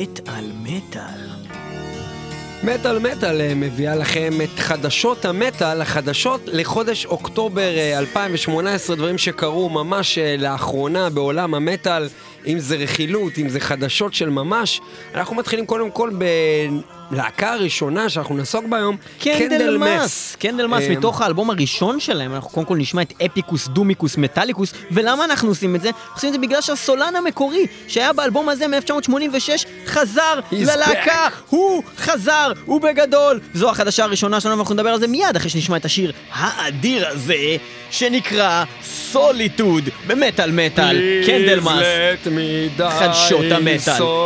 מת על מטאל. מטאל מטאל אה, מביאה לכם את חדשות המטאל, החדשות לחודש אוקטובר אה, 2018, דברים שקרו ממש אה, לאחרונה בעולם המטאל, אם זה רכילות, אם זה חדשות של ממש. אנחנו מתחילים קודם כל בלהקה הראשונה שאנחנו נעסוק בה היום, Candlemass, Candlemass, אה, מתוך האלבום הראשון שלהם, אנחנו קודם כל נשמע את Epicus, Doomicus, Metallicus, ולמה אנחנו עושים את זה? אנחנו עושים את זה בגלל שהסולן המקורי, שהיה באלבום הזה מ-1986, חזר ללהקה, הוא חזר, ובגדול. זו החדשה הראשונה שלנו, ואנחנו נדבר על זה מיד אחרי שנשמע את השיר האדיר הזה, שנקרא Solitude, במטאל מטאל, Candlemass. חדשות המטאל.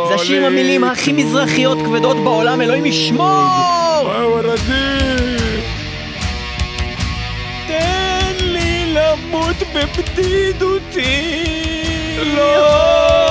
זה השיר עם המילים הכי מזרחיות כבדות בעולם, אלוהים ישמור! תן לי למות בבדידותי. לא!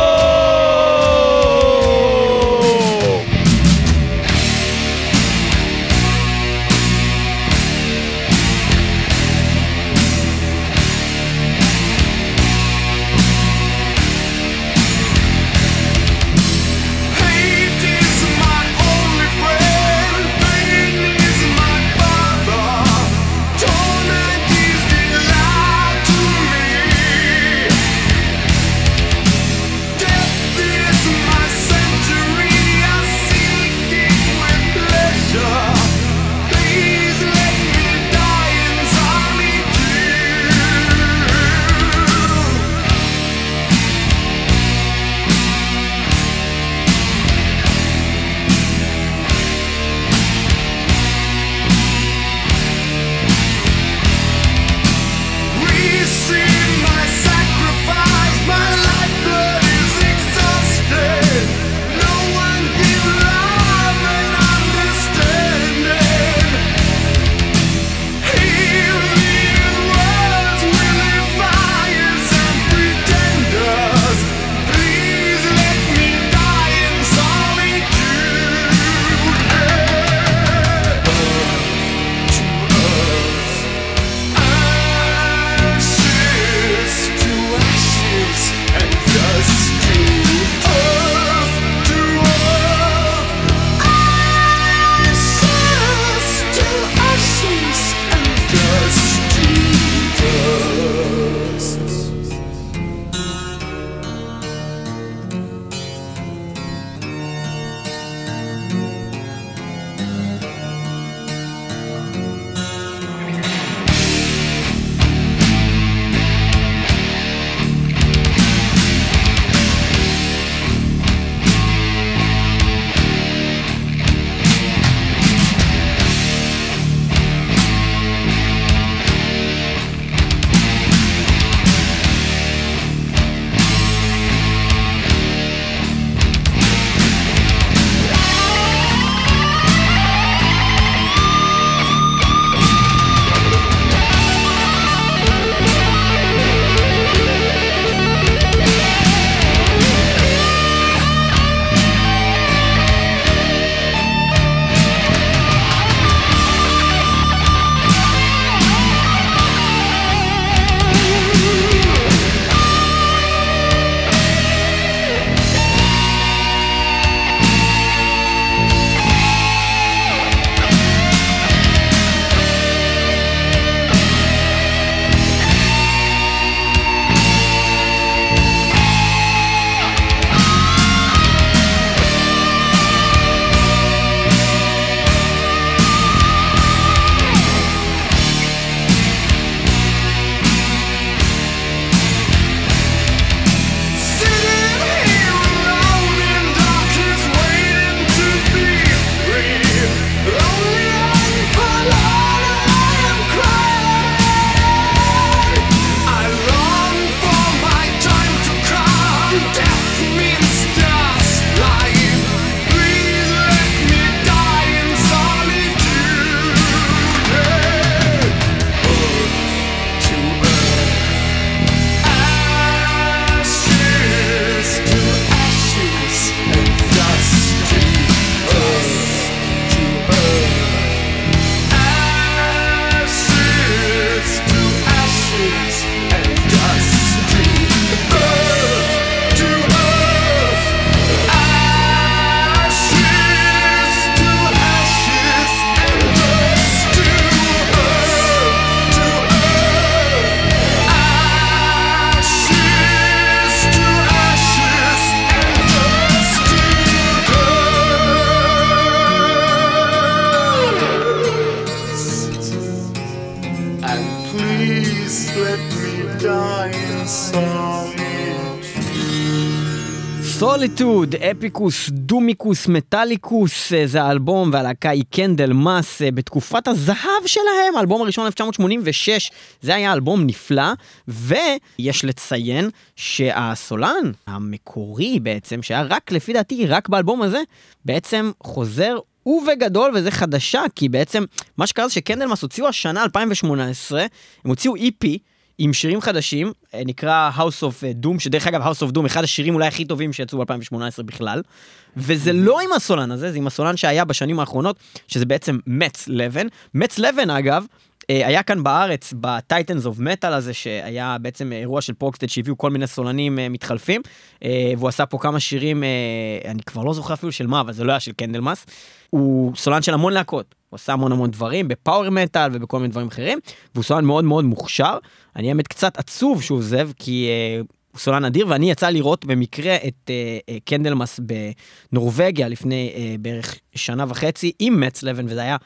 Solitude, Epicus, Doomicus, Metallicus, זה האלבום והלהקה היא Candlemass אה, בתקופת הזהב שלהם, האלבום הראשון 1986, זה היה אלבום נפלא, ויש לציין שהסולן המקורי בעצם, שהיה רק לפי דעתי רק באלבום הזה, בעצם חוזר ובגדול, וזה חדשה, כי בעצם מה שקרה זה ש Candlemass הוציאו השנה 2018, הם הוציאו EP, עם שירים חדשים, אה, נקרא House of Doom, שדרך אגב House of Doom, אחד השירים אולי הכי טובים שיצאו ב-2018 בכלל, וזה לא עם הסולן הזה, זה עם הסולן שהיה בשנים האחרונות, שזה בעצם מצ לבן. מצ לבן אגב, אה, היה כאן בארץ, ב Titans of Metal הזה, שהיה בעצם אירוע של ProgStage שהביאו כל מיני סולנים אה, מתחלפים, אה, והוא עשה פה כמה שירים, אה, אני כבר לא זוכר אפילו של מה, אבל זה לא היה של Candlemass. הוא סולן של המון להקות, הוא עשה המון המון דברים, ב power metal ובכל מיני דברים אחרים, והוא סולן מאוד מאוד מוכשר. אני האמת קצת עצוב שהוא עוזב, כי אה, הוא סולן אדיר, ואני יצא לראות במקרה את אה, אה, Candlemass בנורבגיה לפני אה, בערך שנה וחצי עם מצ לבן, וזה היה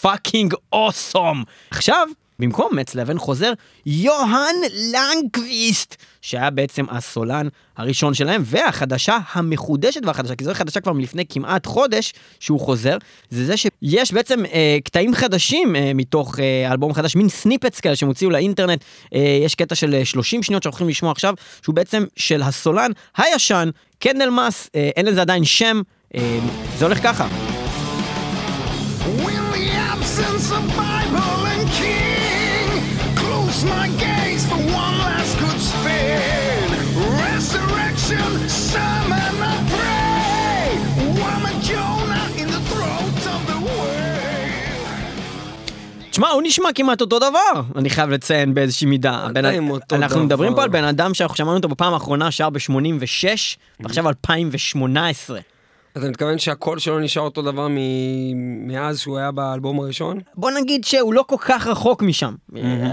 fucking awesome. עכשיו, במקום מצ לבן חוזר יוהאן לנקוויסט, שהיה בעצם הסולן הראשון שלהם, והחדשה המחודשת והחדשה, כי זו חדשה כבר מלפני כמעט חודש שהוא חוזר, זה זה שיש בעצם אה, קטעים חדשים אה, מתוך אה, אלבום חדש, מין snippets כאלה שהם הוציאו לאינטרנט, אה, יש קטע של אה, 30 שניות שאנחנו הולכים לשמוע עכשיו, שהוא בעצם של הסולן הישן, Candlemass, אה, אין לזה עדיין שם, אה, זה הולך ככה. In the absence of Bible and King, close my gaze for one last good spin. Resurrection, summon I pray. I'm a Jonah in the throat of the whale. תשמע, הוא נשמע כמעט אותו דבר, אני חייב לציין באיזושהי מידה. אנחנו דבר. מדברים פה על בן אדם שאנחנו שמענו אותו בפעם האחרונה, שר ב-86, ועכשיו 2018. אתה מתכוון שהקול שלו נשאר אותו דבר מ- מאז שהוא היה באלבום הראשון? בוא נגיד שהוא לא כל כך רחוק משם.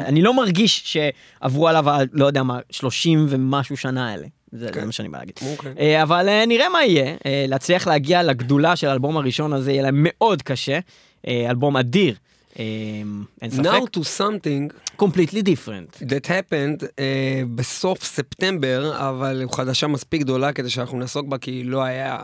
אני לא מרגיש שעברו עליו, לא יודע מה, 30 ומשהו שנה האלה. זה זה מה שאני בא להגיד. אוקיי. אה, אבל אה, נראה מה יהיה. אה, להצליח להגיע לגדולה של האלבום הראשון הזה יהיה להם מאוד קשה. אלבום אדיר. אין ספק. Now to something completely different. that happened אה, בסוף ספטמבר, אבל הוא חדשה מספיק גדולה כדי שאנחנו נעסוק בה, כי לא היה...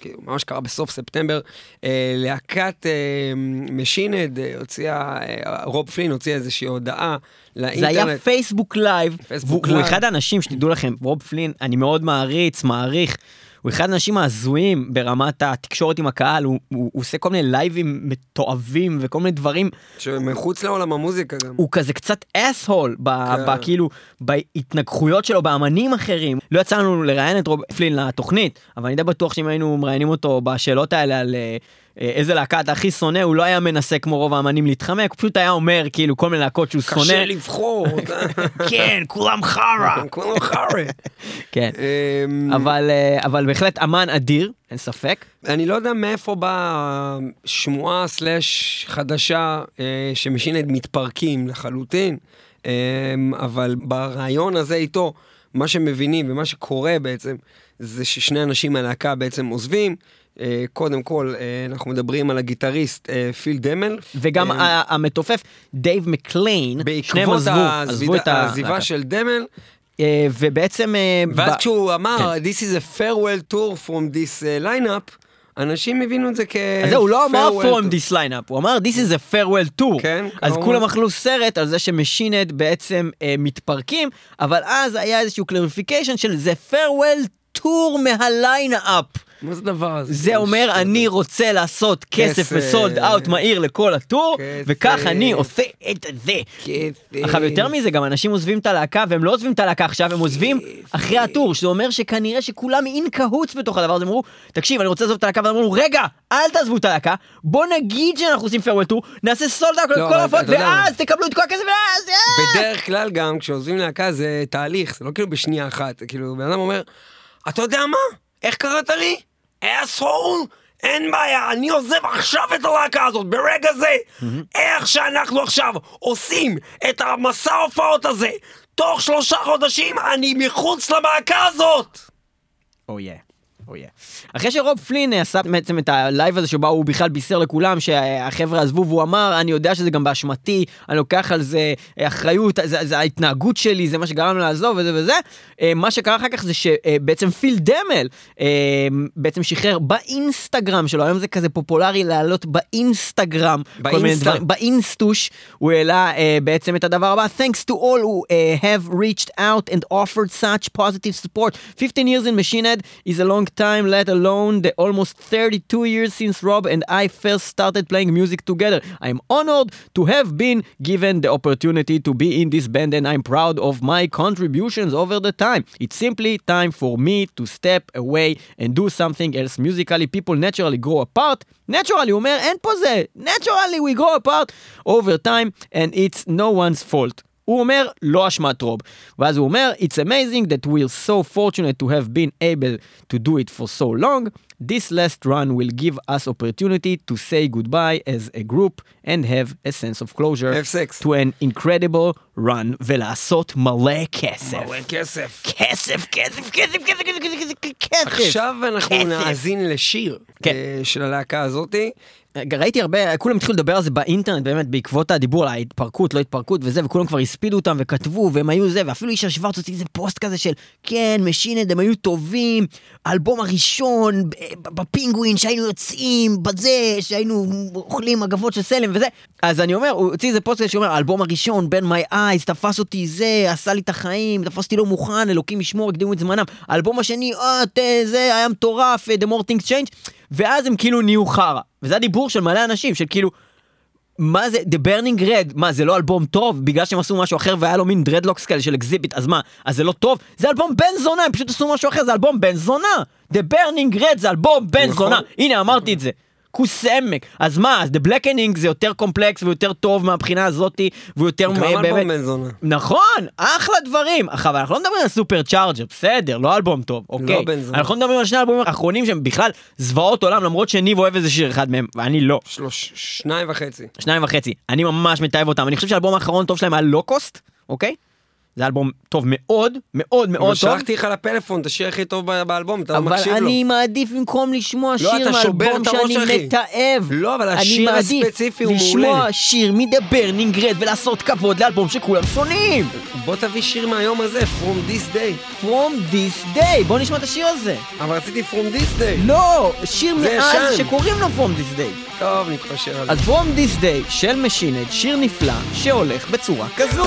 כאילו, ממש קרה בסוף ספטמבר, אה, להקת אה, Machine Head אה, הוציאה, אה, רוב פלין הוציא איזושהי הודעה לאינטרנט. זה היה פייסבוק live, פייסבוק והוא הוא live. אחד האנשים שתדעו לכם, רוב פלין, אני מאוד מעריץ, מעריך, הוא אחד האנשים ההזויים ברמת התקשורת עם הקהל, הוא, הוא, הוא עושה כל מיני לייבים מתועבים וכל מיני דברים, שמחוץ לעולם המוזיקה גם. הוא כזה קצת אס-הול, כן. כאילו, בהתנגחויות שלו באמנים אחרים. לא יצא לנו לראיין את רוב פלין לתוכנית, אבל אני די בטוח שאם היינו מראיינים אותו בשאלות האלה על... אה, איזה להקה אתה הכי שונא, הוא לא היה מנסה כמו רוב האמנים להתחמק, הוא פשוט היה אומר כאילו כל מיני להקות שהוא שונא. קשה לבחור. כן, כולם חרא. כולם חרא. כן. אמ, אבל, אה, אבל בהחלט אמן אדיר, אין ספק. אני לא יודע מאיפה באה שמועה slash חדשה אה, ש Machine Head מתפרקים לחלוטין, אה, אבל בריאיון הזה איתו, מה שמבינים ומה שקורה בעצם, זה ששני אנשים מהלהקה בעצם עוזבים. אה, קודם כל, אה, אנחנו מדברים על הגיטריסט אה, פיל דמל. וגם המתופף דייב מקליין, שניהם עזבו, עזבו את העזיבה-. של דמל, ובעצם... ואז כשהוא אמר, כן. This is a farewell tour from this lineup, אנשים הבינו את זה כ... אז זהו, הוא לא אמר from this lineup, הוא אמר this is a farewell tour. כן, אז כמובן. כולם אכלו סרט על זה ש Machine Head בעצם אה, מתפרקים, אבל אז היה איזשהו clarification של זה farewell tour מה lineup. מה זה הדבר הזה? זה אומר אני רוצה לעשות כסף. ו sold out מהיר לכל ה tour. וכך אני עושה את זה. עכשיו יותר מזה גם אנשים עוזבים את הלהקה והם לא עוזבים את הלהקה עכשיו הם עוזבים אחרי הטור שזה אומר שכנראה שכולם אין קהוץ בתוך הדבר הזה אמרו תקשיב אני רוצה לעזוב את הלהקה והם אמרו רגע אל תעזבו את הלהקה בוא נגיד שאנחנו עושים פרוול טור נעשה סולד אאוט לא, לכל אבל ההופעות ואז תקבלו את כל הכסף ואז אה!" בדרך כלל גם כשעוזבים להקה זה תהליך, זה לא כאילו בשנייה אחת, כאילו בן אדם אומר, אתה יודע מה? איך קראת לי? אסהול? אין בעיה, אני עוזב עכשיו את הלהקה הזאת, ברגע זה. איך שאנחנו עכשיו עושים את המסע ההופעות הזה, תוך שלושה חודשים אני מחוץ ללהקה הזאת. או יא. Oh yeah. אחרי שרוב פלין עשה בעצם את ה live הזה שבו הוא בכלל בישר לכולם שהחבר'ה עזבו והוא אמר אני יודע שזה גם באשמתי אני לוקח על זה אחריות זה, זה ההתנהגות שלי זה מה שגרם לי לעזוב וזה וזה אה, מה שקרה אחר כך זה שבעצם פיל דמל אה, בעצם שחרר באינסטגרם שלו היום זה כזה פופולרי לעלות באינסטגרם. דברים באינסטוש הוא העלה אה, בעצם את הדבר הבא thanks to all who have reached out and offered such positive support 15 years in machine head is a long time let alone the almost 32 years since rob and i first started playing music together i'm honored to have been given the opportunity to be in this band and i'm proud of my contributions over the time it's simply time for me to step away and do something else musically people naturally grow apart naturally הוא אומר אין פה זה naturally we grow apart over time and it's no one's fault. הוא אומר לא אשמת רוב. ואז הוא אומר it's amazing that we're so fortunate to have been able to do it for so long. This last run will give us opportunity to say goodbye as a group and have a sense of closure have sex. to an incredible run ולעשות מלא כסף. כסף. כסף, כסף, כסף, כסף, כסף, כסף, כסף. עכשיו אנחנו כסף. נאזין לשיר כן. אה, של הלהקה הזאתי. ראיתי הרבה, כולם התחילו לדבר על זה באינטרנט באמת בעקבות הדיבור על ההתפרקות, לא התפרקות וזה, וכולם כבר הספידו אותם וכתבו והם היו זה, ואפילו אישה שוורץ הוציא איזה פוסט כזה של כן, Machine Head, הם היו טובים, האלבום הראשון בפינגווין שהיינו יוצאים, בזה, שהיינו אוכלים מכות של slam וזה. אז אני אומר, הוא הוציא איזה פוסט כזה שאומר, האלבום הראשון, Burn My Eyes, תפס אותי זה, עשה לי את החיים, תפס אותי לא מוכן, אלוקים ישמור, הקדימו את זמנם. האלבום השני, אה, זה היה מטורף, אה, The More Things Change, ואז הם כאילו נהיו חרא. וזה הדיבור של מלא אנשים, של כאילו, מה זה, The Burning Red, מה זה לא אלבום טוב? בגלל שהם עשו משהו אחר והיה לו מין dreadlocks כאלה של Xzibit, אז מה, אז זה לא טוב? זה אלבום בן זונה, הם פשוט עשו משהו אחר, זה אלבום בן זונה! The Burning Red זה אלבום בן נכון. זונה, הנה אמרתי את זה. כוס עמק, אז מה, אז The Blackening זה יותר קומפלקס ויותר טוב מהבחינה הזאתי, והוא יותר גם אלבום בן זונה. נכון, אחלה דברים. עכשיו, אנחנו לא מדברים על Supercharger, בסדר, לא אלבום טוב, אוקיי? בן זונה. אנחנו לא מדברים על שני האלבומים האחרונים שהם בכלל זוועות עולם, למרות שניב אוהב איזה שיר אחד מהם, ואני לא. שלוש, שניים וחצי. שניים וחצי. אני ממש מתעב אותם. אני חושב שהאלבום האחרון טוב שלהם היה לוקוסט, אוקיי? זה אלבום טוב מאוד, מאוד אבל מאוד טוב. שלחתי לך לפלאפון את השיר הכי טוב באלבום, אתה לא אבל מקשיב לו. אני מעדיף במקום לשמוע שיר אתה שובר מאלבום שאני. מתעב. לא, אבל השיר הספציפי הוא לשמוע מעולה. שיר מ-The Burning Red ולעשות כבוד לאלבום שכולם שונאים. בוא תביא שיר מהיום הזה, From This Day. From this day, בוא נשמע את השיר הזה. אבל רציתי From This Day. לא, שיר מאז ישן. שקוראים לו From this day. טוב, נתפשר על זה. אז From this day של משינד, שיר נפלא שהולך בצורה כזו.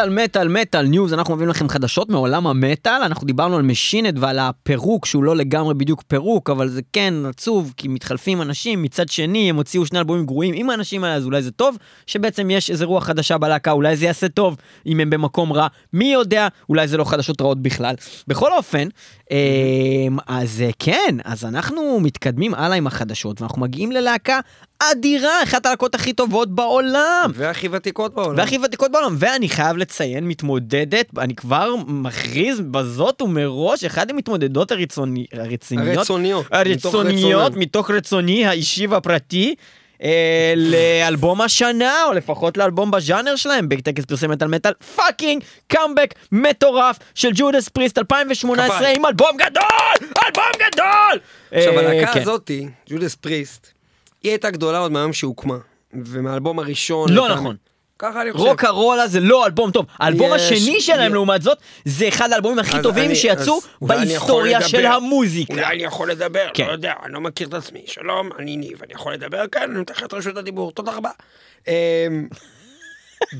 מטאל, מטאל, מטאל news, אנחנו מביאים לכם חדשות מעולם המטאל, אנחנו דיברנו על Machine Head ועל הפירוק, שהוא לא לגמרי בדיוק פירוק, אבל זה כן עצוב, כי מתחלפים אנשים, מצד שני הם הוציאו שני אלבומים גרועים עם האנשים האלה, אז אולי זה טוב, שבעצם יש איזה רוח חדשה בלהקה, אולי זה יעשה טוב אם הם במקום רע, מי יודע, אולי זה לא חדשות רעות בכלל. בכל אופן, אמ, אז אה, כן, אז אנחנו מתקדמים הלאה עם החדשות, ואנחנו מגיעים ללהקה אדירה, אחת הלהקות הכי טובות בעולם. והכי ותיקות בעולם. והכי ותיקות בעולם, ואני חייב לציין, מתמודדת, אני כבר מכריז בזאת ומראש, אחת המתמודדות הרצוני, הרציניות, הרצוניות. הרצוניות, מתוך רצוני האישי והפרטי. אה, לאלבום השנה, או לפחות לאלבום בז'אנר שלהם, בטקס פרסי מטאל מטאל, fucking קאמבק מטורף של Judas Priest 2018 כפיים. עם אלבום גדול! אלבום גדול! עכשיו, הלהקה. הזאתי, Judas Priest, היא הייתה גדולה עוד מהיום שהוקמה. ומהאלבום הראשון... לא נכון. ככה אני חושב. Rocka Rolla זה לא אלבום טוב. האלבום יש- השני שלהם יש- לעומת זאת, זה אחד האלבומים הכי טובים אני- שיצאו בהיסטוריה. של המוזיקה. אולי אני יכול לדבר, כן. לא יודע, אני לא מכיר את עצמי. שלום, אני ניב, אני יכול לדבר כאן, אני נותן לך את רשות הדיבור, תודה רבה. אמ,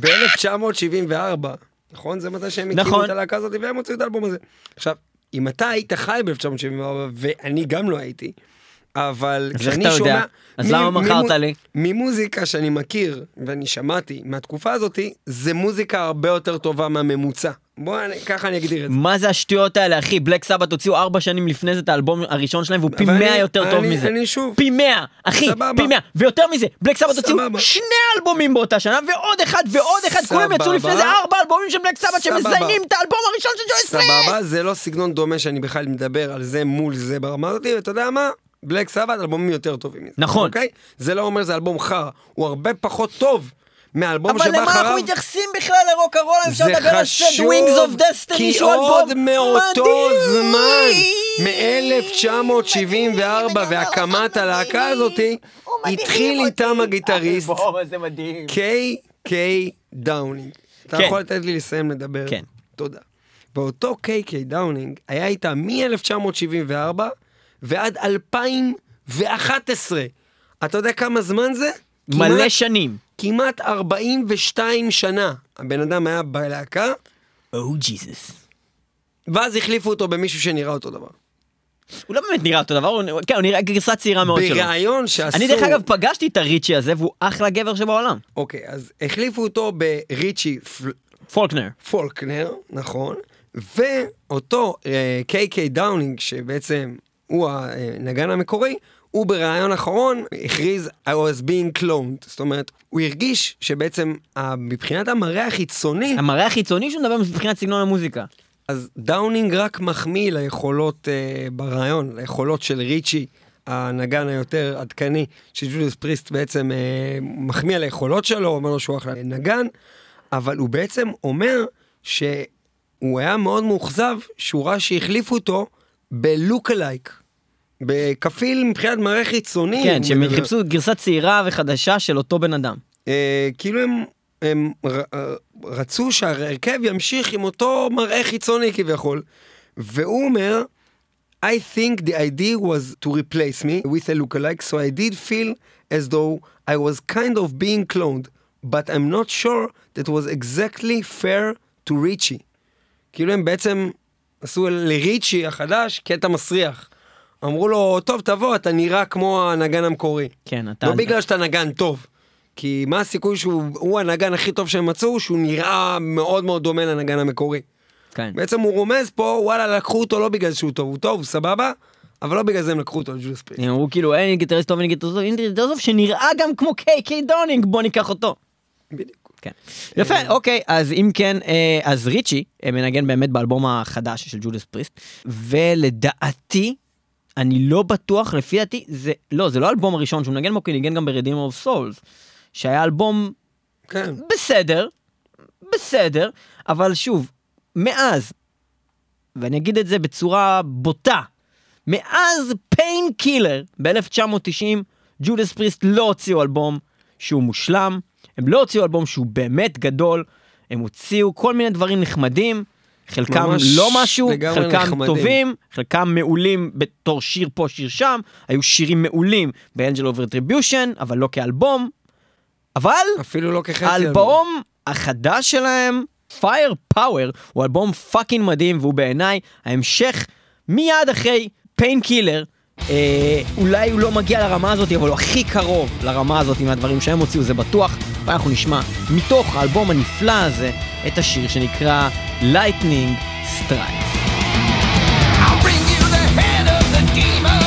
ב-1974, נכון? זה מתי שהם הקימו נכון. את הלהקה הזאת והם הוציאו את האלבום הזה. עכשיו, אם אתה היית חי ב-1974, ואני גם לא הייתי, אבל כשאני אתה יודע? שומע... אז למה מכרת לי? ממוזיקה שאני מכיר ואני שמעתי מהתקופה הזאתי, זה מוזיקה הרבה יותר טובה מהממוצע. בוא, אני- ככה אני אגדיר את זה. מה זה השטויות האלה, אחי? בלק סבת הוציאו ארבע שנים לפני זה את האלבום הראשון שלהם, והוא פי מאה יותר טוב אני- מזה. אני שוב- פי מאה, אחי, סבבה. פי מאה. ויותר מזה, בלק סבת הוציאו. שני אלבומים באותה שנה, ועוד אחד ועוד אחד, כולם יצאו. לפני זה ארבע אלבומים של בלק סבת. שמזיינים את האלבום הראשון של ג'וי! סבבה, זה לא סגנון דומה שאני בכלל מדבר על זה מול זה ברמה הזאתי, ואתה יודע מה? בלק סבת אלבומים יותר טובים מזה. נכון. אוקיי? זה לא אומר זה אלבום חרא, הוא הרבה פחות טוב מהאלבום אבל שבא למה אנחנו אחריו. מתייחסים בכלל לרוקרולה? אפשר זה לדבר על סד חשוב, ווינגס אוף דסטיני כי שהוא אלבום עוד מאותו מדהים. זמן, מ-1974 והקמת הלהקה הזאתי, התחיל איתם הגיטריסט מדהים. קיי קיי דאונינג. אתה כן. יכול לתת לי לסיים לדבר? כן. תודה. ואותו קיי קיי דאונינג היה איתה מ-1974 ועד 2011. אתה יודע כמה זמן זה? מלא כמעט- שנים. כמעט 42 שנה. הבן אדם היה בלהקה, או ג'יזוס. ואז החליפו אותו במישהו שנראה אותו דבר. הוא לא באמת נראה אותו דבר, הוא- כן, הוא נראה גרסה צעירה מאוד שלו. בריאיון שעשו... אני דרך אגב פגשתי את הריצ'י הזה והוא אחלה גבר שבעולם. אוקיי, אז החליפו אותו בריצ'י פל- פולקנר. פולקנר, נכון, ואותו קיי קיי דאונינג, שבעצם הוא הנגן המקורי, הוא בריאיון אחרון הכריז I was being cloned, זאת אומרת, הוא הרגיש שבעצם מבחינת המראה החיצוני, המראה החיצוני שהוא מדבר מבחינת סגנון המוזיקה. אז דאונינג רק מחמיא ליכולות אה, בריאיון, ליכולות של ריצ'י, הנגן היותר עדכני, ש Judas Priest בעצם אה, מחמיא על היכולות שלו, אומר לו שהוא אחלה נגן, אבל הוא בעצם אומר שהוא היה מאוד מאוכזב שהוא ראה שהחליפו אותו בלוק-אלייק. בכפיל מבחינת מראה חיצוני. כן, שהם מדבר. חיפשו גרסה צעירה וחדשה של אותו בן אדם. אה, כאילו הם, הם ר, אה, רצו שההרכב ימשיך עם אותו מראה חיצוני כביכול, והוא אומר, I think the idea was to replace me with a lookalike, so I did feel as though I was kind of being cloned, but I'm not sure that was exactly fair to ריצ'י. כאילו הם בעצם עשו לריצ'י החדש קטע מסריח. אמרו לו, טוב, תבוא, אתה נראה כמו הנגן המקורי. כן, אתה... לא בגלל שאתה נגן טוב. כי מה הסיכוי שהוא הוא הנגן הכי טוב שהם מצאו, שהוא נראה מאוד מאוד דומה לנגן המקורי. כן. בעצם הוא רומז פה, וואלה, לקחו אותו לא בגלל שהוא טוב, הוא טוב, הוא סבבה, אבל לא בגלל זה הם לקחו אותו ל-Judas Priest. הם אמרו כאילו אין גיטריסט טוב, אין גיטריסט טוב, אין גיטריסט טוב שנראה גם כמו קיי קיי דאונינג, בוא ניקח אותו. בדיוק. כן. יפה, אוקיי, אז אם כן, אה, אז ריצ'י אה, מנגן באמת באלבום החדש של Judas Priest, ולדעתי, אני לא בטוח, לפי דעתי, זה, לא, זה לא האלבום הראשון שהוא מנגן בו, כי הוא ניגן גם ב-Redeemer of Souls, שהיה אלבום כן. בסדר, בסדר, אבל שוב, מאז, ואני אגיד את זה בצורה בוטה, מאז Painkiller ב-1990, Judas Priest לא הוציאו אלבום שהוא מושלם, הם לא הוציאו אלבום שהוא באמת גדול, הם הוציאו כל מיני דברים נחמדים, חלקם לא משהו, חלקם נחמדים. טובים, חלקם מעולים בתור שיר פה שיר שם, היו שירים מעולים ב-Angel of Retribution, אבל לא כאלבום, אבל אפילו לא כחצי. האלבום החדש שלהם Firepower הוא אלבום fucking מדהים והוא בעיניי ההמשך מיד אחרי פיין קילר. אה, אולי הוא לא מגיע לרמה הזאת אבל הוא הכי קרוב לרמה הזאת מהדברים שהם הוציאו זה בטוח ואנחנו נשמע מתוך האלבום הנפלא הזה את השיר שנקרא Lightning Strikes. I'll bring you the head of the demon.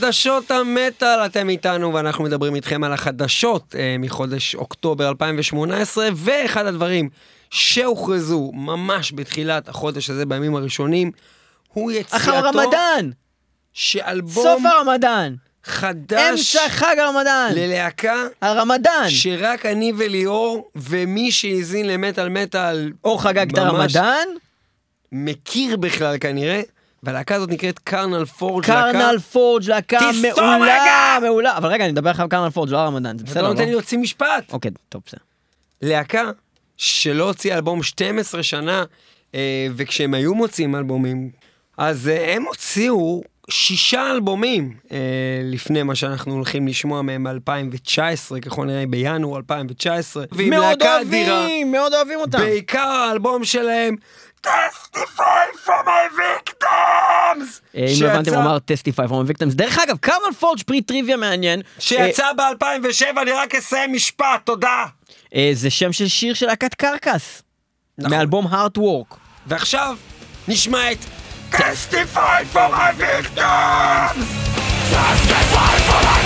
חדשות המטאל, אתם איתנו ואנחנו מדברים איתכם על החדשות אה, מחודש אוקטובר 2018, ואחד הדברים שהוכרזו ממש בתחילת החודש הזה, בימים הראשונים, הוא יציאתו אחר הרמדאן! שאלבום סוף הרמדאן! חדש אמצע חג הרמדאן! ללהקה הרמדאן! שרק אני וליאור ומי שהאזין למטאל מטאל או חגג את הרמדאן, מכיר בכלל כנראה, והלהקה הזאת נקראת קרנל פורג' קרנל פורג' להקה מעולה! מעולה. אבל רגע, אני מדבר לך על קרנל פורג', לא הרמדאן, זה אתה בסדר, לא לא? נותן לי להוציא משפט. אוקיי, טוב, בסדר. להקה שלא הוציאה אלבום 12 שנה, אה, וכשהם היו מוציאים אלבומים, אז אה, הם הוציאו שישה אלבומים אה, לפני מה שאנחנו הולכים לשמוע מהם ב-2019, ככל נראה בינואר 2019. ועם מאוד להקה אדירה. אוהבים, מאוד אוהבים אותם. בעיקר האלבום שלהם, Testify for my victims! אה, אם לא הבנתם, הוא אמר טסטיפיי פרום ויקטמס. דרך אגב, קרנל פורג' פרי טריוויה מעניין. שיצא ב-2007, אני רק אסיים משפט, תודה. אה, זה שם של שיר של להקת קרקס. נכון. מאלבום הארט וורק. ועכשיו נשמע את Testify for my victims! Testify for my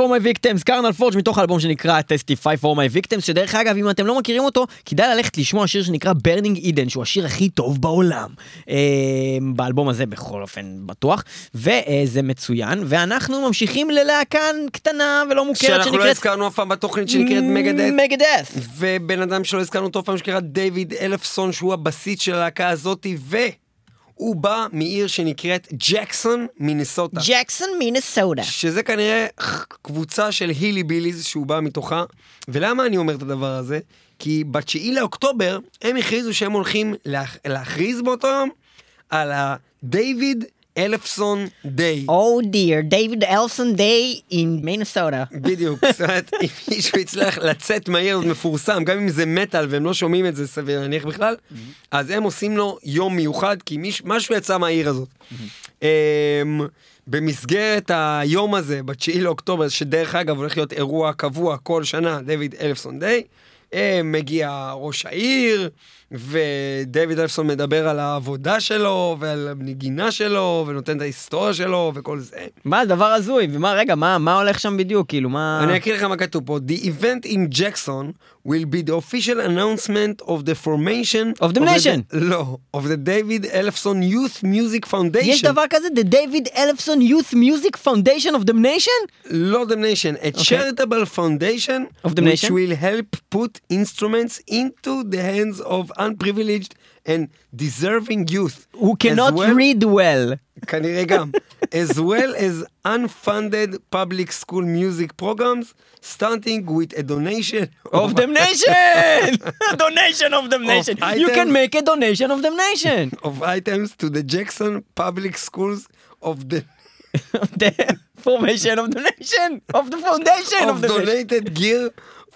for my victims, קרנל פורג' מתוך האלבום שנקרא Testify for my victims, שדרך אגב, אם אתם לא מכירים אותו, כדאי ללכת לשמוע שיר שנקרא Burning Eden, שהוא השיר הכי טוב בעולם. אה, באלבום הזה בכל אופן בטוח, וזה מצוין, ואנחנו ממשיכים ללהקה קטנה ולא מוכרת שאנחנו לא שנקראת... הזכרנו אף פעם בתוכנית שנקראת מגדט. מגדף. ובן אדם שלא הזכרנו אותו אף פעם שקרא דיוויד אלפסון, שהוא הבסיס של הלהקה הזאתי, והוא בא מעיר שנקראת ג'קסון, מינסוטה. ג'קסון מינסודה. שזה כנראה קבוצה של הילי ביליז שהוא בא מתוכה. ולמה אני אומר את הדבר הזה? כי ב-9 לאוקטובר הם הכריזו שהם הולכים להכ... להכריז באותו יום על הדייוויד אלפסון דיי. Oh dear, דיוויד אלסון דיי in מינסודה. בדיוק, זאת אומרת, אם מישהו הצליח לצאת מהעיר הזאת מפורסם, גם אם זה מטאל והם לא שומעים את זה סביר להניח בכלל, אז הם עושים לו יום מיוחד, כי מיש, משהו יצא מהעיר הזאת. אמ, במסגרת היום הזה, ב-9 לאוקטובר, שדרך אגב הולך להיות אירוע קבוע כל שנה, דויד אלפסון דיי, אה, מגיע ראש העיר, ודויד אלפסון מדבר על העבודה שלו, ועל הנגינה שלו, ונותן את ההיסטוריה שלו, וכל זה. מה, דבר הזוי, ומה, רגע, מה, מה הולך שם בדיוק, כאילו, מה... אני אקריא לך מה כתוב פה. The event in Jackson will be the official announcement of the formation Of the nation. לא, of the David Elfson Youth Music Foundation. יש דבר כזה? The David Elfson Youth Music Foundation of the Nation? לא the nation, a charitable foundation Of the which nation? will help put instruments into the hands of unprivileged and deserving youth. Who as cannot well- read well. כנראה גם. as well as unfunded public school music programs, starting with a donation Of the nation! donation of the nation. You items- can make a donation of the nation. of items to the Jackson Public Schools of the the formation of the nation. Of the foundation of of the nation. donated gear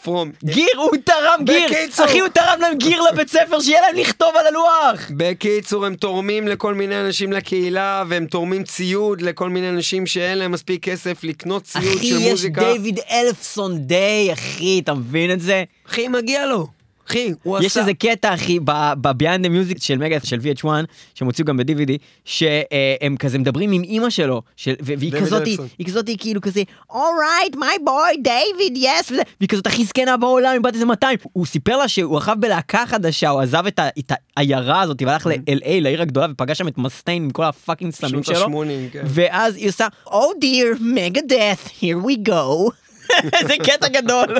from גיר, הוא תרם גיר. בקיצור. אחי, הוא תרם להם גיר לבית ספר, שיהיה להם לכתוב על הלוח. בקיצור, הם תורמים לכל מיני אנשים לקהילה, והם תורמים ציוד לכל מיני אנשים שאין להם מספיק כסף לקנות ציוד אחי, של יש מוזיקה. דיוויד אלפסון דיי, אחי, אתה מבין את זה? אחי, מגיע לו. אחי, הוא יש עשה... איזה קטע, אחי, ב-Beyond the Music של מגדת', של VH1, שהם הוציאו גם ב-DVD, שהם כזה מדברים עם אימא שלו, של- והיא כזאת. היא כזאת כאילו כזה, alright, my boy, David, yes, והיא כזאת הכי זקנה בעולם, היא בת איזה 200. הוא סיפר לה שהוא רב בלהקה חדשה, הוא עזב את ה- את העיירה הזאת, והלך ל-LA, לעיר הגדולה, ופגש שם את מסטיין עם כל הפאקינג שנות שלו. ה-80, כן. ואז היא עושה, Oh dear, Megadeth, here we go. איזה קטע גדול.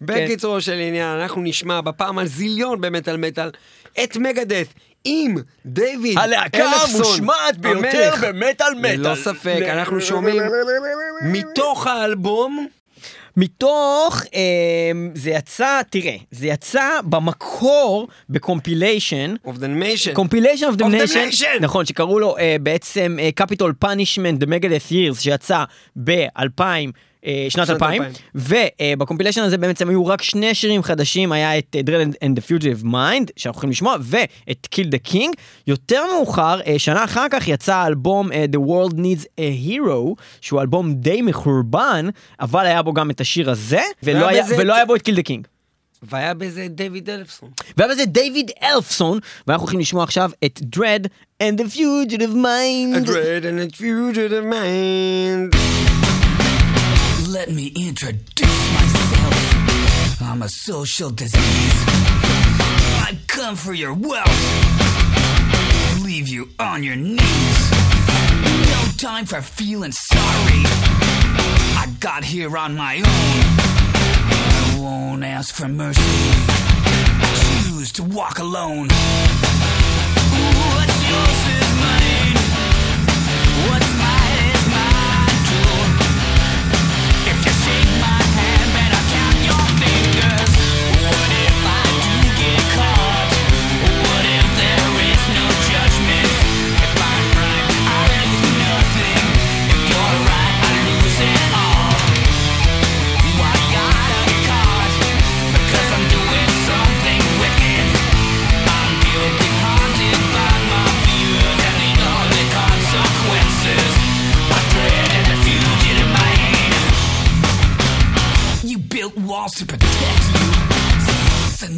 בקיצורו של עניין, אנחנו נשמע בפעם ה-zillion במטאל מטאל את מגדת' עם דיוויד הלהקה המושמעת ביותר. במטאל מטאל. ללא ספק, אנחנו שומעים מתוך האלבום מתוך, אה, זה יצא, תראה, זה יצא במקור ב-compilation. of the nation. compilation of the Of the nation. נכון, שקראו לו אה, בעצם אה, Capital Punishment The Megadeth Years, שיצא ב-2000, אה, שנת שנת 2000, 2000. ובקומפיליישן הזה בעצם היו רק שני שירים חדשים, היה את אה, Dread and the Fugitive Mind, שאנחנו יכולים לשמוע, ואת Kill the King. יותר מאוחר, אה, שנה אחר כך יצא האלבום אה, The World Needs a Hero, שהוא אלבום די מחורבן, אבל היה בו גם את השיר הזה, ולא היה, בזה ולא היה בו את Kill the King. והיה בזה דיוויד אלפסון. והיה בזה דיוויד אלפסון, ואנחנו הולכים לשמוע עכשיו את Dread and the Fugitive A Mind. dread and a fugitive mind. Let me introduce myself. I'm a social disease. I come for your wealth. Leave you on your knees. No time for feeling sorry. I got here on my own. I won't ask for mercy. Choose to walk alone. What's yours is mine. What's mine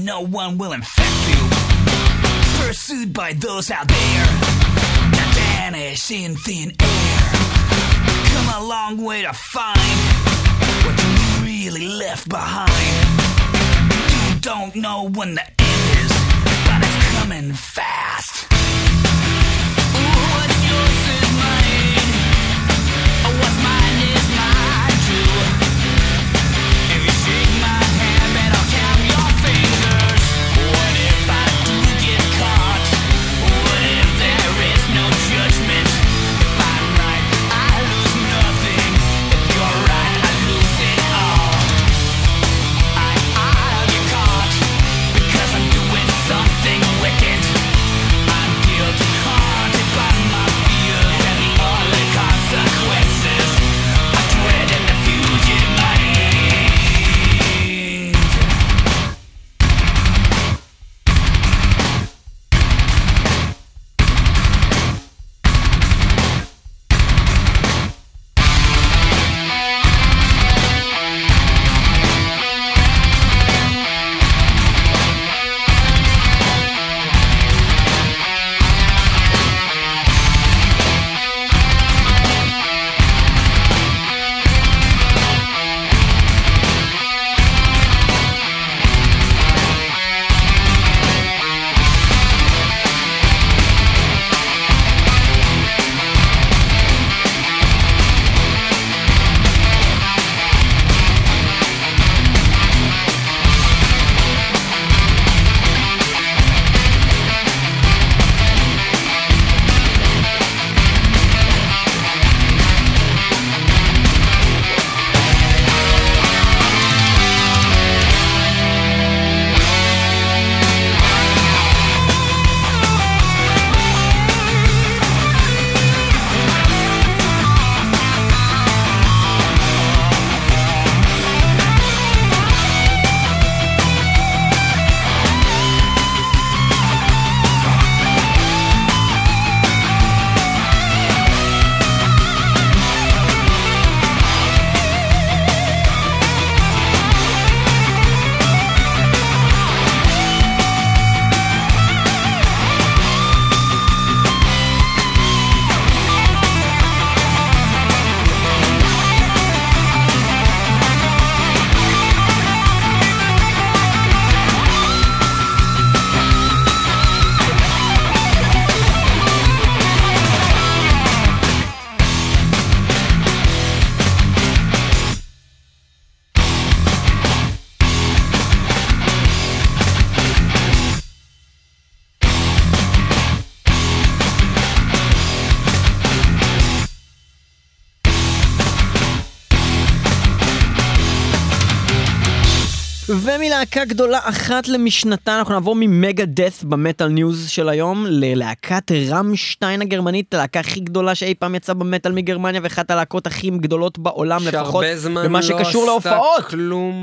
no one will infect you. Pursued by those out there that vanish in thin air. come a long way to find what you really left behind. You don't know when the end is, but it's coming fast. ומלהקה גדולה אחת למשנתה, אנחנו נעבור מ-Megadeth במטאל ניוז של היום ללהקת רמשטיין הגרמנית, הלהקה הכי גדולה שאי פעם יצאה במטאל מגרמניה ואחת הלהקות הכי גדולות בעולם לפחות שהרבה זמן במה לא שקשור עשתה להופעות. כלום.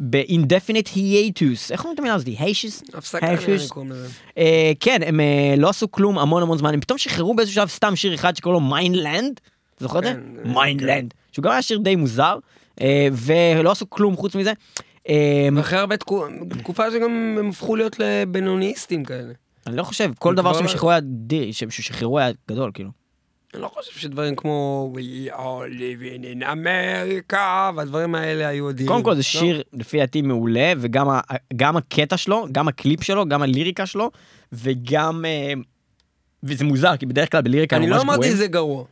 ב-indefinite hiatus, איך אומרים את המילה הזאת? היישוס? הפסקה נראה לי קוראים לזה. אה, כן, הם אה, לא עשו כלום המון המון זמן, הם פתאום שחררו באיזשהו שלב סתם שיר אחד שקוראים לו Mein Land, אתה זוכר את זה? כן, Mein Land, שהוא גם היה שיר די מוזר, אה, ולא עשו כלום חוץ מזה. אה, ואחרי הרבה תקו- תקופה שגם הם הפכו להיות לבינוניסטים כאלה. אני לא חושב, כל דבר שהם לא- שחררו היה דיר, שהם שחררו היה גדול, כאילו. אני לא חושב שדברים כמו We all live in America והדברים האלה היו אדירים. קודם כל זה לא? שיר לפי דעתי מעולה, וגם הקטע שלו, גם הקליפ שלו, גם הליריקה שלו, וגם... אה, וזה מוזר, כי בדרך כלל בליריקה אני לא אמרתי. זה גרוע.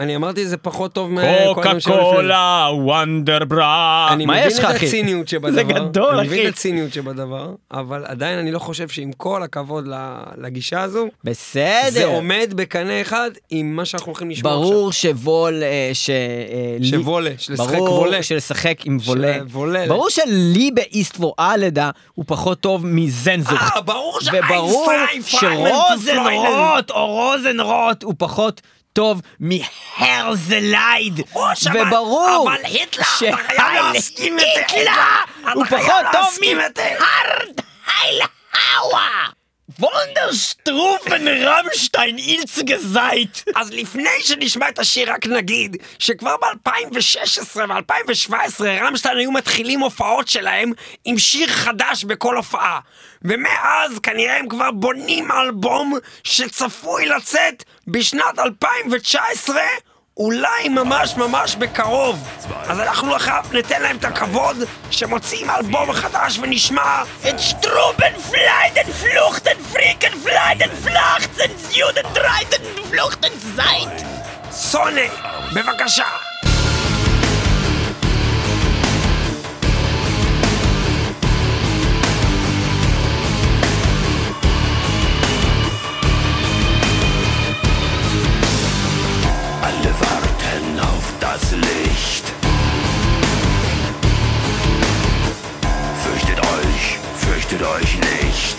אני אמרתי זה פחות טוב. קוקה קולה, וונדר ברה. אני מבין את אחי? הציניות שבדבר. זה גדול אני מבין אחי. את הציניות שבדבר, אבל עדיין אני לא חושב שעם כל הכבוד ל- לגישה הזו, בסדר. זה עומד בקנה אחד עם מה שאנחנו הולכים לשמוע עכשיו. ברור שוול, אה, ש... אה, שוולה, שלשחק ברור וולה. שלשחק עם וולה. ברור שלי באיסט פור אלדה הוא פחות טוב מזנזוך. אה, ברור שרוזנרוט או רוזנרוט הוא פחות טוב מהרזלייד. וברור אבל היטלר, אתה שהייל חייב להסכים את זה, היטלר היטלר, הוא פחות טוב. מהרד. וונדרשטרופן רמשטיין אילצגה זייט. אז לפני שנשמע את השיר רק נגיד שכבר ב-2016 ו-2017 רמשטיין היו מתחילים הופעות שלהם עם שיר חדש בכל הופעה ומאז כנראה הם כבר בונים אלבום שצפוי לצאת בשנת 2019 אולי ממש ממש בקרוב. אז אנחנו עכשיו ניתן להם את הכבוד שמוציאים אלבום חדש ונשמע את שטרובן פליידן פלוכטן פריקן פליידן פלאכטן יודן דריידן פלוכטן זייט סונה, בבקשה. Das Licht. Fürchtet euch, fürchtet euch nicht.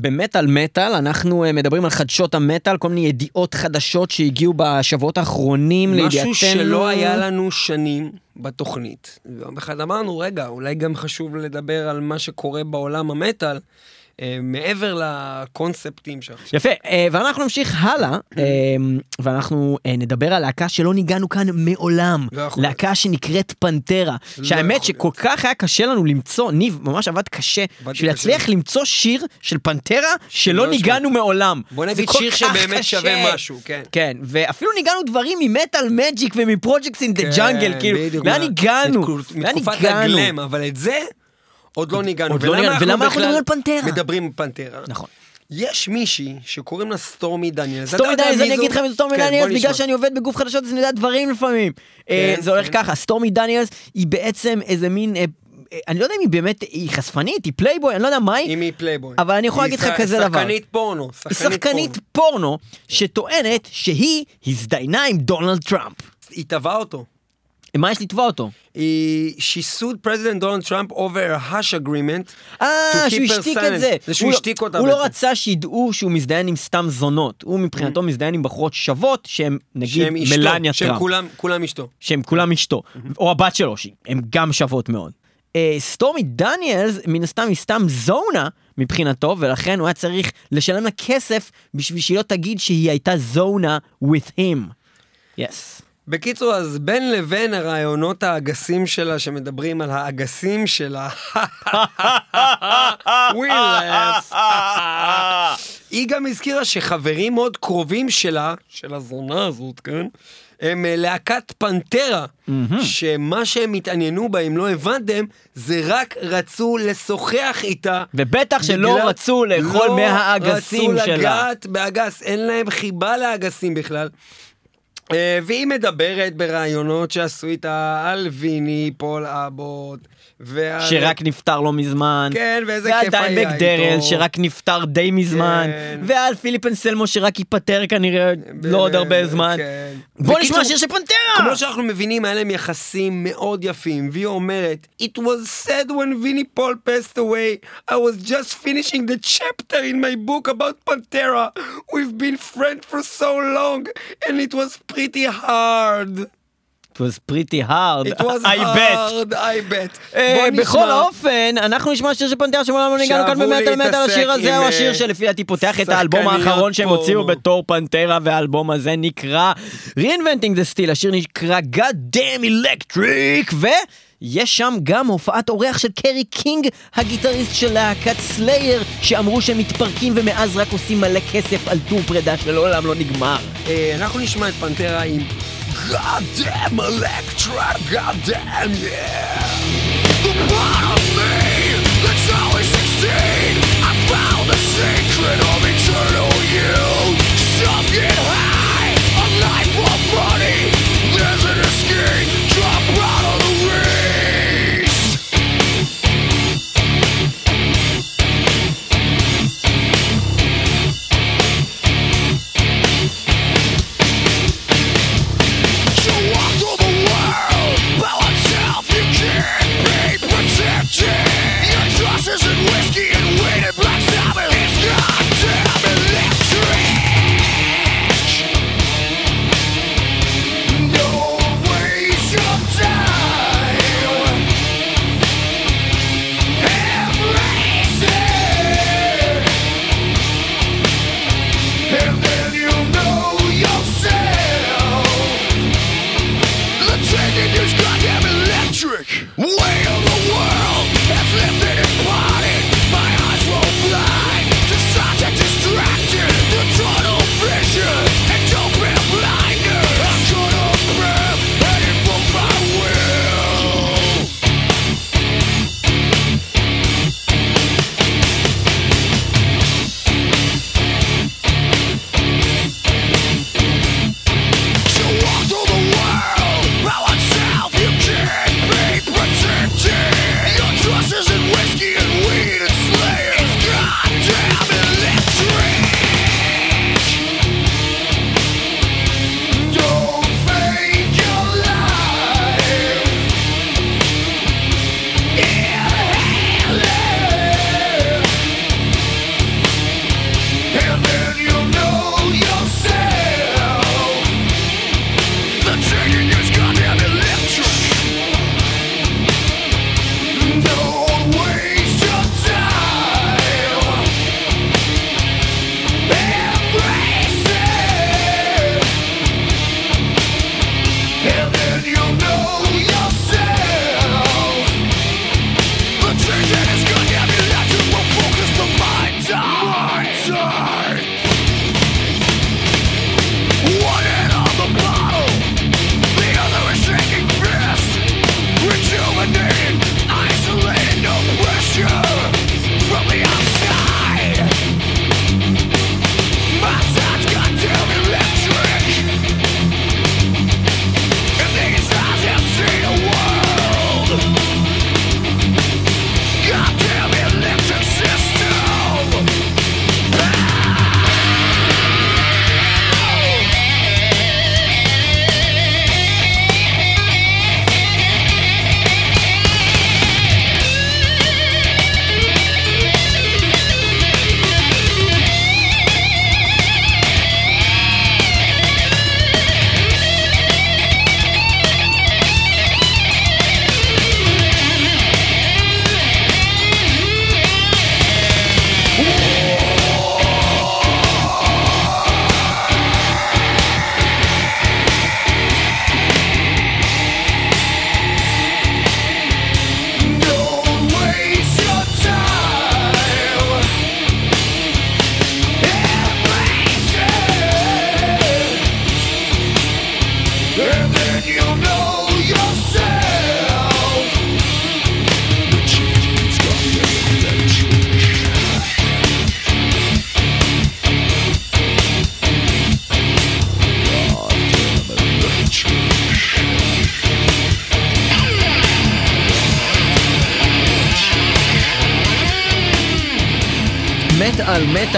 במטאל מטאל אנחנו אה, מדברים על חדשות המטאל כל מיני ידיעות חדשות שהגיעו בשבועות האחרונים לידיעתנו. משהו שלא היה לנו שנים בתוכנית. ויום אחד אמרנו, רגע, אולי גם חשוב לדבר על מה שקורה בעולם המטאל, מעבר לקונספטים שעכשיו. יפה, אה, ואנחנו נמשיך הלאה, אה, ואנחנו אה, נדבר על להקה שלא ניגענו כאן מעולם. לא יכול להקה שנקראת פנטרה. לא שהאמת שכל כך היה קשה לנו למצוא, ניב ממש עבד קשה, בשביל. להצליח למצוא שיר של פנטרה שלא ניגענו מעולם. בוא נגיד שיר שבאמת. שווה משהו, כן. כן, ואפילו ניגענו דברים ממטאל מג'יק ומפרויקטס אין דה ג'אנגל, כאילו, כן, לאן הגענו? לאן הגענו? אבל את זה עוד לא ניגענו. עוד לא ניגענו, ולמה אנחנו מדברים על פנטרה? מדברים על פנטרה. נכון. יש מישהי שקוראים לה סטורמי דניאלס. אתה סטורמי דניאלס, מי אני? אגיד מי זו סטורמי כן, דניאלס, בוא בגלל. שאני עובד בגוף חדשות אז אני יודע דברים לפעמים. אה, כן, זה הולך כן. ככה, סטורמי דניאלס היא בעצם איזה מין... אה, אני לא יודע אם היא באמת, היא חשפנית, היא פלייבוי, אני לא יודע מה היא, אם היא פלייבוי. אבל אני יכול היא להגיד לך כזה דבר. שחקנית פורנו. היא שחקנית פורנו שטוענת שהיא הזדיינה עם דונלד טראמפ. היא תבעה אותו. מה יש לתבוע אותו? היא... She sued President Donald Trump over a hush agreement. אה, שהוא השתיק. את זה. זה שהוא הוא לא- השתיק אותה הוא לא. רצה שידעו שהוא מזדיין עם סתם זונות. הוא מבחינתו מזדיין עם בחורות שוות שהן נגיד. מלניה טראמפ. כולם, כולם אשתו. שהם כולם אשתו, או הבת שלו, שהן גם שוות מאוד. אה, סטורמי דניאלס, מן הסתם היא סתם זונה מבחינתו, ולכן הוא היה צריך לשלם לה כסף בשביל שהיא לא תגיד שהיא הייתה זונה with him. Yes. בקיצור, אז בין לבין הרעיונות האגסים שלה, שמדברים על האגסים שלה. היא גם הזכירה שחברים מאוד קרובים שלה, של הזונה הזאת, כן? הם אה, להקת פנטרה, שמה שהם התעניינו בה, אם לא הבנתם, זה רק רצו לשוחח איתה. ובטח שלא בגלל- רצו לאכול לא מהאגסים רצו שלה. לגעת באגס, אין להם חיבה לאגסים בכלל. אה, והיא מדברת בראיונות שעשו איתה על ויני, פול אבוט, ועל... שרק נפטר לא מזמן. כן, ואיזה כיף היה דיימבג דארל, איתו. שרק נפטר די מזמן. כן. ועל פיליפ אנסלמו, שרק ייפטר כנראה לא עוד הרבה זמן. כן. בוא בקיצור, נשמע שיר של פנטרה! כמו שאנחנו מבינים, היה להם יחסים מאוד יפים, והיא אומרת, It was said when Vinnie Paul passed away, I was just finishing the chapter in my book about Pantera. We've been friends for so long, and it was pretty hard. It was pretty hard. It was I bet. hard, I bet. אה, בוא נשמע. בכל אופן, אנחנו נשמע שיר של פנטרה שמעולם לא ניגענו כאן שאהבו במטאל מטאל, להתעסק השיר הזה עם, הוא השיר אה, שלפי דעתי פותח את האלבום שחקניות האחרון שהם פורנו. הוציאו בתור פנטרה, והאלבום הזה נקרא Reinventing the Steel, השיר נקרא God Damn Electric, ויש שם גם הופעת אורח של קרי קינג, הגיטריסט של להקת סלייר, שאמרו שהם מתפרקים ומאז רק עושים מלא כסף על טור פרידה שלעולם לא נגמר. אה, אנחנו נשמע את פנטרה עם God damn Electra, God damn yeah. The part of me that's always 16 I found the secret of eternal youth Some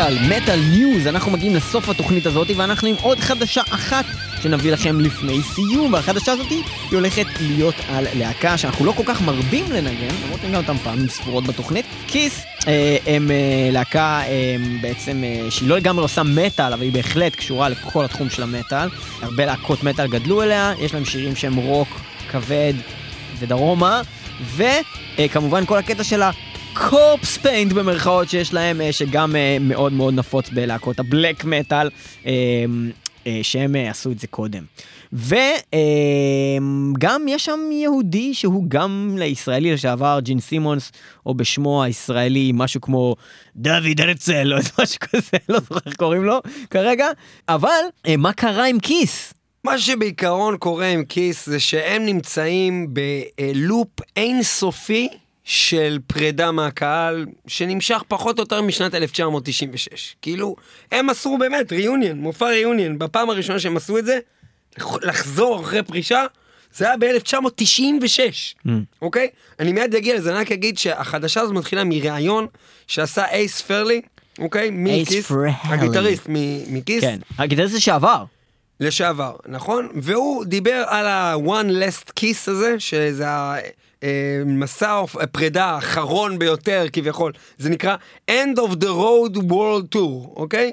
מטאל מטאל ניוז אנחנו מגיעים לסוף התוכנית הזאת ואנחנו עם עוד חדשה אחת שנביא לכם לפני סיום. והחדשה הזאת היא הולכת להיות על להקה שאנחנו לא כל כך מרבים לנגן למרות שגם אותם פעמים ספורות בתוכנית. Kiss אה, הם אה, להקה אה, בעצם שהיא לא לגמרי עושה מטאל אבל היא בהחלט קשורה לכל התחום של המטאל. הרבה להקות מטאל גדלו עליה יש להם שירים שהם רוק כבד ודרומה וכמובן כל הקטע של הקורפס פיינט במרכאות שיש להם, אה, שגם אה, מאוד מאוד נפוץ בלהקות הבלק מטאל, אה, שהם עשו את זה קודם. וגם יש שם יהודי שהוא גם לישראלי לשעבר, ג'ין סימונס, או בשמו הישראלי משהו כמו דוד הרצל, או משהו כזה, לא זוכר איך קוראים לו כרגע, אבל מה קרה עם כיס? מה שבעיקרון קורה עם כיס זה שהם נמצאים בלופ אינסופי של פרידה מהקהל, שנמשך פחות או יותר משנת 1996. כאילו, הם עשו באמת ריוניון, מופע ריוניון. בפעם הראשונה שהם עשו את זה, לחזור אחרי פרישה, זה היה ב-1996, אוקיי? אני מיד אגיע לזה, אני רק אגיד שהחדשה הזאת מתחילה מראיון שעשה אייס פרלי, אוקיי? מכיס, פרלי. הגיטריסט מכיס. כן, הגיטריסט לשעבר. לשעבר, נכון? והוא דיבר על ה-one last kiss הזה, שזה המסע הפרידה האחרון ביותר כביכול, זה נקרא End of the Road World Tour, אוקיי?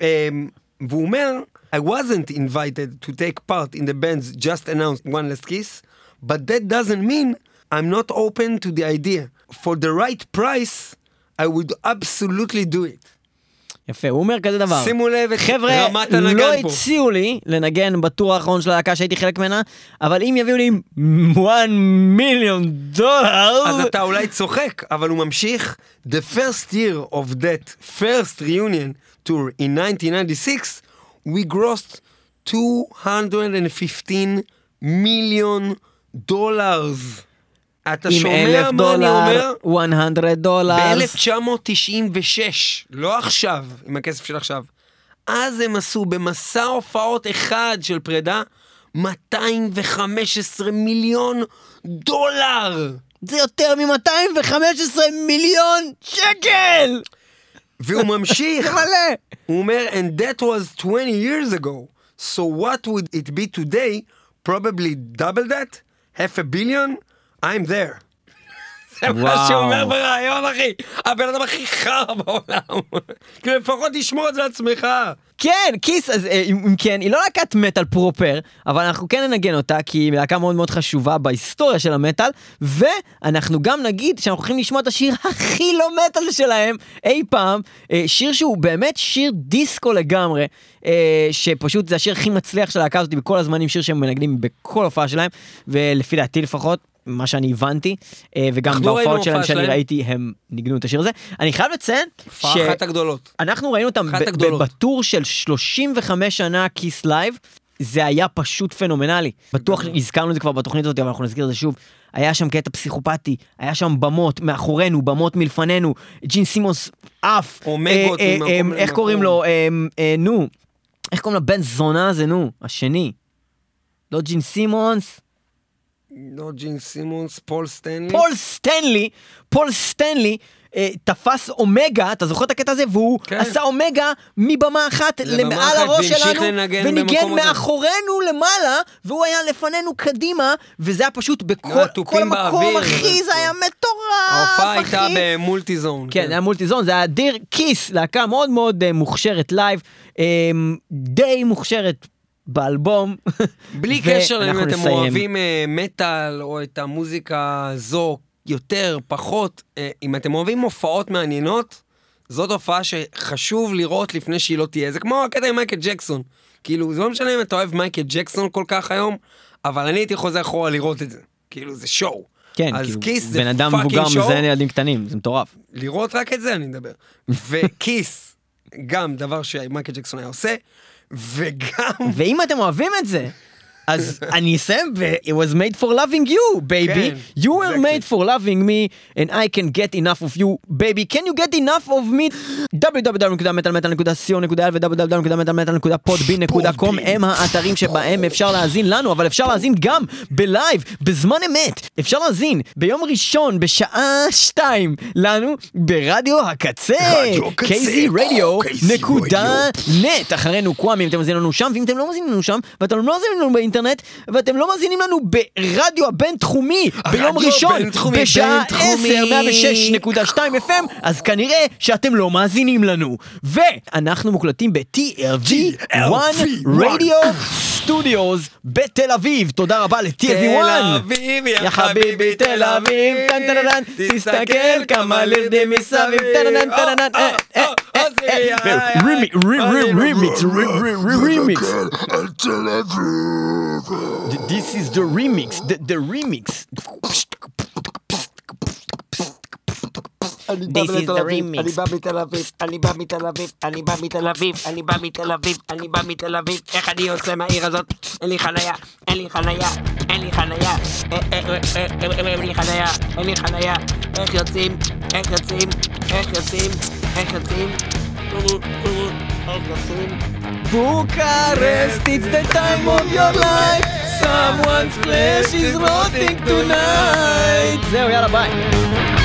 אמ, והוא אומר, I wasn't invited to take part in the band's just announced one last kiss, but that doesn't mean I'm not open to the idea. For the right price, I would absolutely do it. יפה, הוא אומר כזה דבר. שימו לב את חבר'ה, רמת הנגן לא פה. הציעו לי לנגן בטור האחרון של הלהקה שהייתי חלק ממנה, אבל אם יביאו לי 1 מיליון דולר... אז אתה אולי צוחק, אבל הוא ממשיך. The first year of that first reunion tour in 1996, we grossed 215 מיליון דולרס. אתה שומע מה אני אומר? דולר, 100 דולר. ב-1996, לא עכשיו, עם הכסף של עכשיו. אז הם עשו במסע הופעות אחד של פרידה 215 מיליון דולר! זה יותר מ-215 מיליון שקל! והוא ממשיך, מלא! הוא אומר, and that was 20 years ago. So what would it be today? Probably double that? half a billion? I'm there. זה מה. שהוא אומר בריאיון, אחי. הבן אדם הכי חרא בעולם. כאילו, לפחות תשמור את זה לעצמך. כן, כיס, אז אה, אם אם כן, היא לא להקת מטאל פרופר, אבל אנחנו כן ננגן אותה, כי היא להקה מאוד מאוד חשובה בהיסטוריה של המטאל, ואנחנו גם נגיד שאנחנו הולכים לשמוע את השיר הכי לא מטאל שלהם אי פעם, אה, שיר שהוא באמת שיר דיסקו לגמרי, אה, שפשוט זה השיר הכי מצליח של הלהקה הזאת בכל הזמנים, שיר שהם מנגנים בכל הופעה שלהם, ולפי דעתי לפחות. מה שאני הבנתי, אה, וגם ראינו בהופעות שלהם שאני. ראיתי, הם ניגנו את השיר הזה. אני חייב לציין, הופעה אחת הגדולות. אנחנו ראינו אותם ב-tour של 35 שנה Kiss live, זה היה פשוט פנומנלי. בטוח הזכרנו את זה כבר בתוכנית הזאת, אבל אנחנו נזכיר את זה שוב. היה שם קטע פסיכופתי, היה שם במות מאחורינו, במות מלפנינו, ג'ין סימונס עף. עוגות אה, אה. איך קוראים לו? נו. איך קוראים לבן זונה הזה, נו? השני. לא ג'ין סימונס, לא ג'ין סימונס, פול סטנלי. פול סטנלי, פול סטנלי. אה, תפס אומגה, אתה זוכר את הקטע הזה? והוא כן. עשה אומגה מבמה אחת למעל הראש שלנו, וניגן במקום הזה. מאחורינו למעלה, והוא היה לפנינו קדימה, וזה היה פשוט בכל כל מקום, אחי, זה היה מטורף, ההופעה הייתה אחי. ב multi zone. כן, זה היה multi zone, זה היה דיר KISS, להקה מאוד מאוד אה, מוכשרת live, אה, די מוכשרת באלבום. בלי קשר אם אתם. אוהבים אה, מטאל או את המוזיקה הזו יותר, פחות, אה, אם אתם אוהבים הופעות מעניינות, זאת הופעה שחשוב לראות לפני שהיא לא תהיה. זה כמו הקטע עם מייקל ג'קסון. כאילו, זה לא משנה אם אתה אוהב מייקל ג'קסון כל כך היום, אבל אני הייתי חוזר אחורה לראות את זה. כאילו, זה שואו. כן, אז כאילו, כיס זה בן אדם מבוגר. מזיין ילדים קטנים, זה מטורף. לראות רק את זה אני מדבר. וכיס, גם דבר שמייקל ג'קסון היה עושה, וגם... ואם אתם אוהבים את זה, אז אני אסיים ב- it was made for loving you, baby. כן, you were exactly. made for loving me, and I can get enough of you, baby. Can you get enough of me? www.מטאלמטאל.co.il ו-www.מטאלמטאל.podbean.com הם האתרים שבהם אפשר להאזין לנו, אבל אפשר להאזין גם בלייב, בזמן אמת. אפשר להאזין ביום ראשון בשעה שתיים לנו ברדיו הקצה. kzradio.net אחרינו קוואמי אם אתם מאזינים לנו שם, ואם אתם לא מאזינים לנו שם, ואתם לא מאזינים לנו באינטרנט, ואתם לא מאזינים לנו ברדיו הבינתחומי ביום ראשון בשעה בינתחומי. 10, 106.2 FM, אז כנראה שאתם לא מאזינים לנו. ואנחנו מוקלטים ב-TLV 1 רדיו סטודיוס בתל אביב. תודה רבה ל-TLV 1. תל אביב, יא חביבי תל אביב, טן טן טן, תסתכל כמה לירדים מסביב, טן טן טן טן, רימי- רי- רי- רימיקס, רי- רי- רי- רימיקס. This is the remix, the, the remix. אני בא This is מתל the אביב, remix. אני בא מתל אביב, אני בא מתל אביב, אני בא מתל אביב, אני בא מתל אביב, אני בא מתל אביב, איך אני יוצא מהעיר הזאת? אין לי חניה, אין לי חניה, אין לי חניה, אה, אה, אה, אין לי חניה, אין לי חניה, איך יוצאים? איך יוצאים? איך יוצאים? איך יוצאים? איך יוצאים? Bucharest, it's the time of your life. Someone's flesh is rotting tonight. זהו, יאללה, ביי.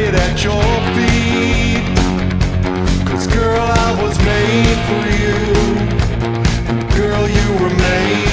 it at your feet. Cause girl, I was made for you. Girl, you were made